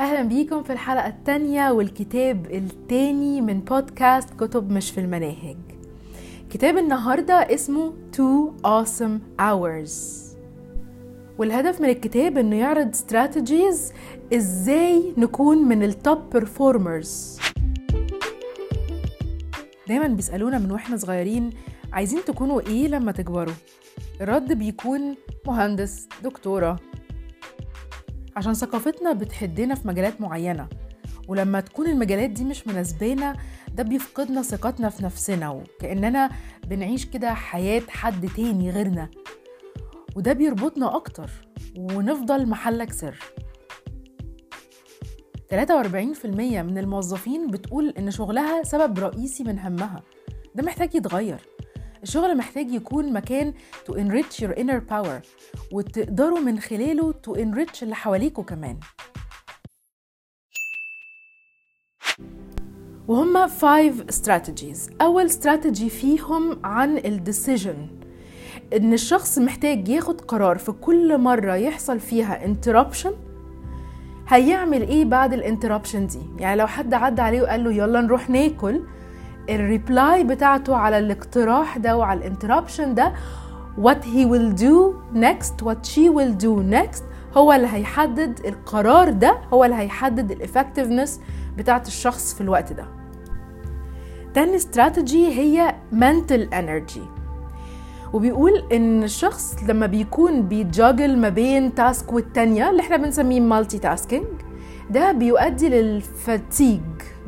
أهلا بيكم في الحلقة التانية والكتاب التاني من بودكاست كتب مش في المناهج. كتاب النهاردة اسمه Two Awesome Hours. والهدف من الكتاب إنه يعرض strategies إزاي نكون من ال top performers دايما بيسألونا من وإحنا صغيرين عايزين تكونوا إيه لما تكبروا؟ الرد بيكون مهندس دكتورة. عشان ثقافتنا بتحدنا في مجالات معينة. ولما تكون المجالات دي مش مناسبانا ده بيفقدنا ثقتنا في نفسنا وكأننا بنعيش كده حياة حد تاني غيرنا. وده بيربطنا أكتر ونفضل محلك سر. 43% من الموظفين بتقول إن شغلها سبب رئيسي من همها. ده محتاج يتغير. الشغل محتاج يكون مكان to enrich your inner power وتقدروا من خلاله to enrich اللي حواليكوا كمان. وهما 5 strategies. أول strategy فيهم عن ال decision إن الشخص محتاج ياخد قرار في كل مرة يحصل فيها interruption. هيعمل إيه بعد ال interruption دي؟ يعني لو حد عدى عليه وقال له يلا نروح ناكل ال reply بتاعته على الاقتراح ده وعلى ال interruption ده. What he will do next what she will do next هو اللي هيحدد القرار ده هو اللي هيحدد ال effectiveness بتاعت الشخص في الوقت ده. تاني استراتيجي هي mental energy. وبيقول إن الشخص لما بيكون بيت juggle ما بين task والتانية اللي إحنا بنسميه multitasking ده بيؤدي لل fatigue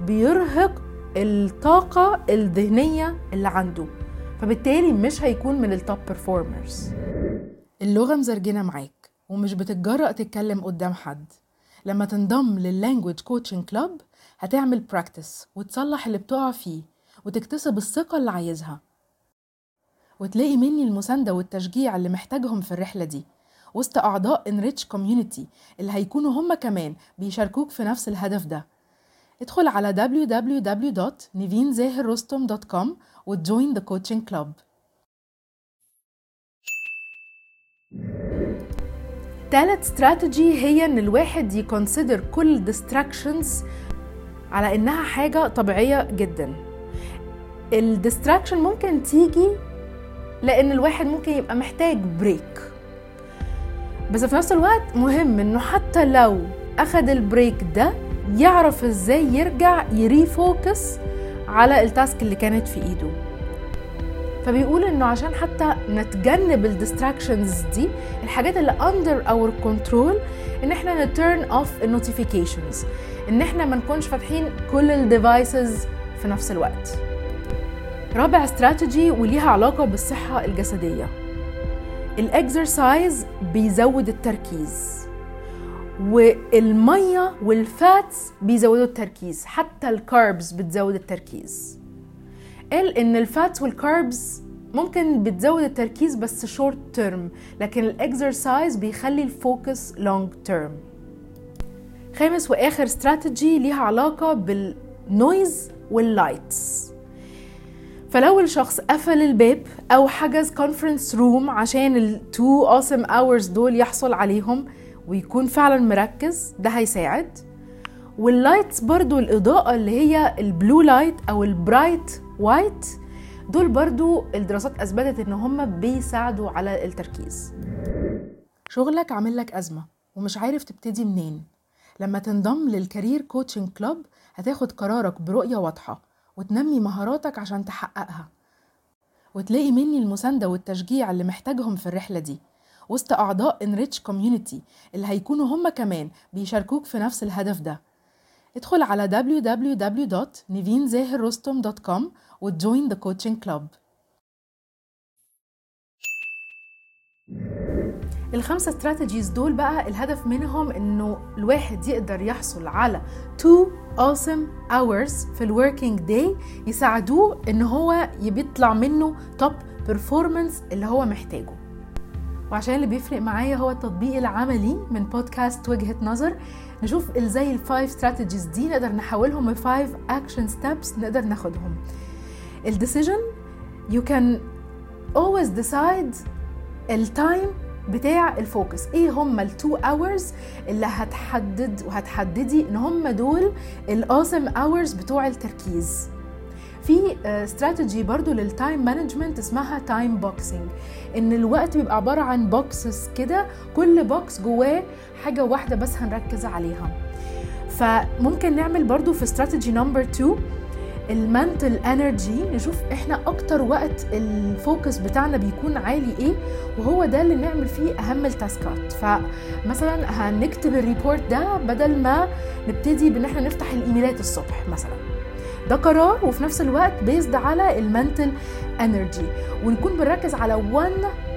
بيرهق الطاقة الذهنية اللي عنده. فبالتالي مش هيكون من ال top performers اللغة مزرجنة معاك ومش بتتجرأ تتكلم قدام حد. لما تنضم لل language coaching club هتعمل practice وتصلح اللي بتقع فيه وتكتسب الثقة اللي عايزها. وتلاقي مني المساندة والتشجيع اللي محتاجهم في الرحلة دي وسط أعضاء Enrich community اللي هيكونوا هم كمان بيشاركوك في نفس الهدف ده. ادخل على www.nivinzahirrostom.com وت join the coaching club تالت استراتيجي هي إن الواحد ي consider كل distractions على إنها حاجة طبيعية جدا. ال distraction ممكن تيجي لإن الواحد ممكن يبقى محتاج break بس في نفس الوقت مهم إنه حتى لو أخد ال break ده يعرف إزاي يرجع ي refocus على ال task اللي كانت في ايده. فبيقول انه عشان حتى نتجنب ال distractions دي الحاجات اللي under our control ان إحنا ن turn off ال notifications ان إحنا ما نكونش فاتحين كل ال devices في نفس الوقت. رابع استراتيجي وليها علاقة بالصحة الجسدية. ال exercise بيزود التركيز. والمية وال fats بيزودوا التركيز حتى ال carbs بتزود التركيز. قال إن ال fats وال carbs ممكن بتزود التركيز بس short term لكن ال exercise بيخلي ال focus long term خامس وآخر استراتيجي ليها علاقة بال noise وال lights فلو الشخص قفل الباب أو حجز conference room عشان ال two awesome hours دول يحصل عليهم ويكون فعلا مركز ده هيساعد. وال lights برضو الإضاءة اللي هي ال blue light أو ال bright white دول برضو الدراسات أثبتت إن هم بيساعدوا على التركيز. شغلك عامل لك أزمة ومش عارف تبتدي منين. لما تنضم لل career coaching club هتاخد قرارك برؤية واضحة وتنمي مهاراتك عشان تحققها. وتلاقي مني المساندة والتشجيع اللي محتاجهم في الرحلة دي. وسط أعضاء Enrich community اللي هيكونوا هم كمان بيشاركوك في نفس الهدف ده. ادخل على www.nivinzahirrostom.com وت join the coaching club الخمسة strategies دول بقى الهدف منهم إنه الواحد يقدر يحصل على 2 awesome hours في ال working day يساعدوه إن هو يطلع منه top performance اللي هو محتاجه. وعشان اللي بيفرق معايا هو التطبيق العملي من بودكاست وجهة نظر. نشوف إزاي ال five strategies دي نقدر نحولهم ل five action steps نقدر ناخدهم. ال decision you can always decide ال time بتاع ال focus إيه هم ال two hours اللي هتحدد وهتحددي إن هم دول ال awesome hours بتوع التركيز. في استراتيجي برضو لل time management اسمها time boxing إن الوقت بيبقى عبارة عن boxes كده كل box جواه حاجة واحدة بس هنركز عليها. فممكن نعمل برضو في strategy number 2 ال mental energy نشوف إحنا أكتر وقت ال focus بتاعنا بيكون عالي إيه وهو ده اللي نعمل فيه أهم ال task ات. فمثلا هنكتب ال report ده بدل ما نبتدي بإن إحنا نفتح الإيميلات الصبح مثلا. ده قرار وفي نفس الوقت بي add على ال mental energy. ونكون بنركز على one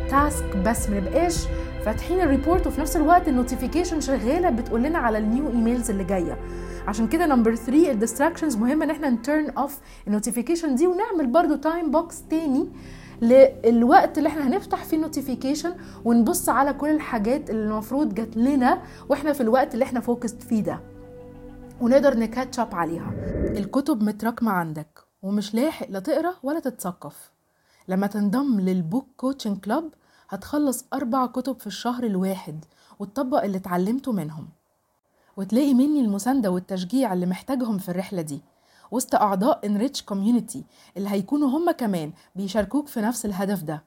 task بس ما نبقاش فاتحين ال report وفي نفس الوقت ال notification شغالة بتقول لنا على ال new emails اللي جاية. عشان كده number 3 ال distractions مهم إن إحنا ن turn off ال notification دي ونعمل برضو time box تاني للوقت اللي إحنا هنفتح فيه ال notification ونبص على كل الحاجات اللي المفروض جات لنا وإحنا في الوقت اللي إحنا focused فيه ده. ونقدر ن catch up عليها. الكتب متراكمة عندك ومش لاحق لا تقرأ ولا تتثقف. لما تنضم لل book coaching club هتخلص أربع كتب في الشهر الواحد وتطبق اللي اتعلمته منهم. وتلاقي مني المساندة والتشجيع اللي محتاجهم في الرحلة دي. وسط أعضاء Enrich community اللي هيكونوا هم كمان بيشاركوك في نفس الهدف ده.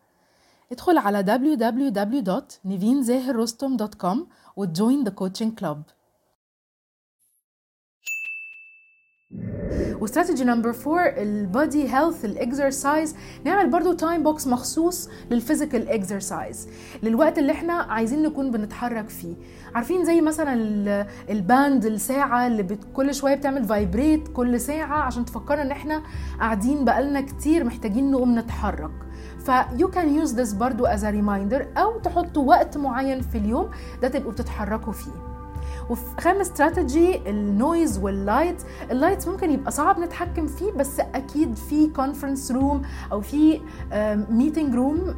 ادخل على www.nivinzahirrostom.com وت join the coaching club و strategy number 4 ال body health ال exercise نعمل برضو time box مخصوص لل physical exercise للوقت اللي إحنا عايزين نكون بنتحرك فيه. عارفين زي مثلا ال band الساعة اللي بت كل شوية بتعمل vibrate كل ساعة عشان تفكرنا إن إحنا قاعدين بقالنا كتير محتاجين نقوم نتحرك. ف you can use this برضو as reminder أو تحطوا وقت معين في اليوم ده تبقوا بتتحركوا فيه. وفي خامس strategy ال noise وال light ال light ممكن يبقى صعب نتحكم فيه بس أكيد في conference room أو في meeting room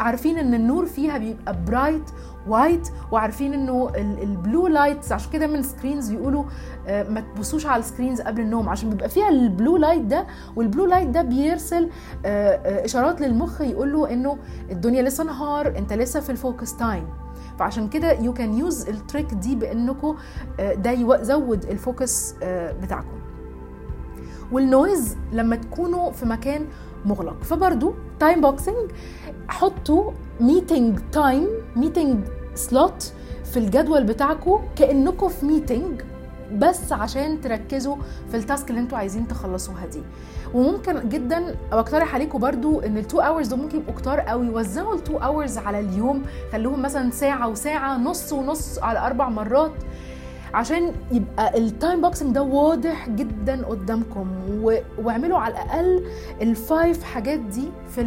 عارفين إن النور فيها بيبقى bright white وعارفين إنه ال blue lights عشان كده من screens بيقولوا ما تبصوش على ال screens قبل النوم عشان بيبقى فيها ال blue light ده وال blue light ده بيرسل إشارات للمخ يقول له إنه الدنيا لسه نهار أنت لسه في ال focus time فعشان كده you can use ال trick دي بإنكم ده يزود ال focus بتاعكم وال noise لما تكونوا في مكان مغلق. فبرضو time boxing حطوا meeting time meeting slot في الجدول بتاعكم كإنكم في meeting بس عشان تركزوا في ال task اللي أنتوا عايزين تخلصوها دي. وممكن جدا بقترح عليكم برضو إن ال two hours دول ممكن يبقوا كتار قوي وزعوا ال two hours على اليوم. خلوهم مثلا ساعة وساعة نص ونص على أربع مرات. عشان يبقى ال time boxing ده واضح جدا قدامكم. واعملوا على الأقل ال five حاجات دي في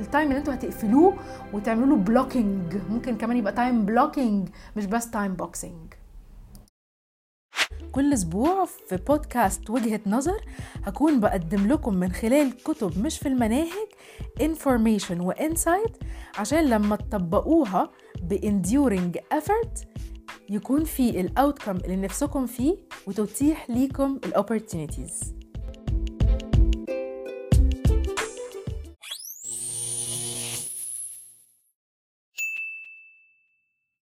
ال time اللي أنتوا هتقفلوه وتعملوا له blocking ممكن كمان يبقى time blocking مش بس time boxing كل أسبوع في بودكاست وجهة نظر هكون بقدم لكم من خلال كتب مش في المناهج information و insight عشان لما تطبقوها ب enduring effort يكون في ال outcome اللي نفسكم فيه وتتيح ليكم ال opportunities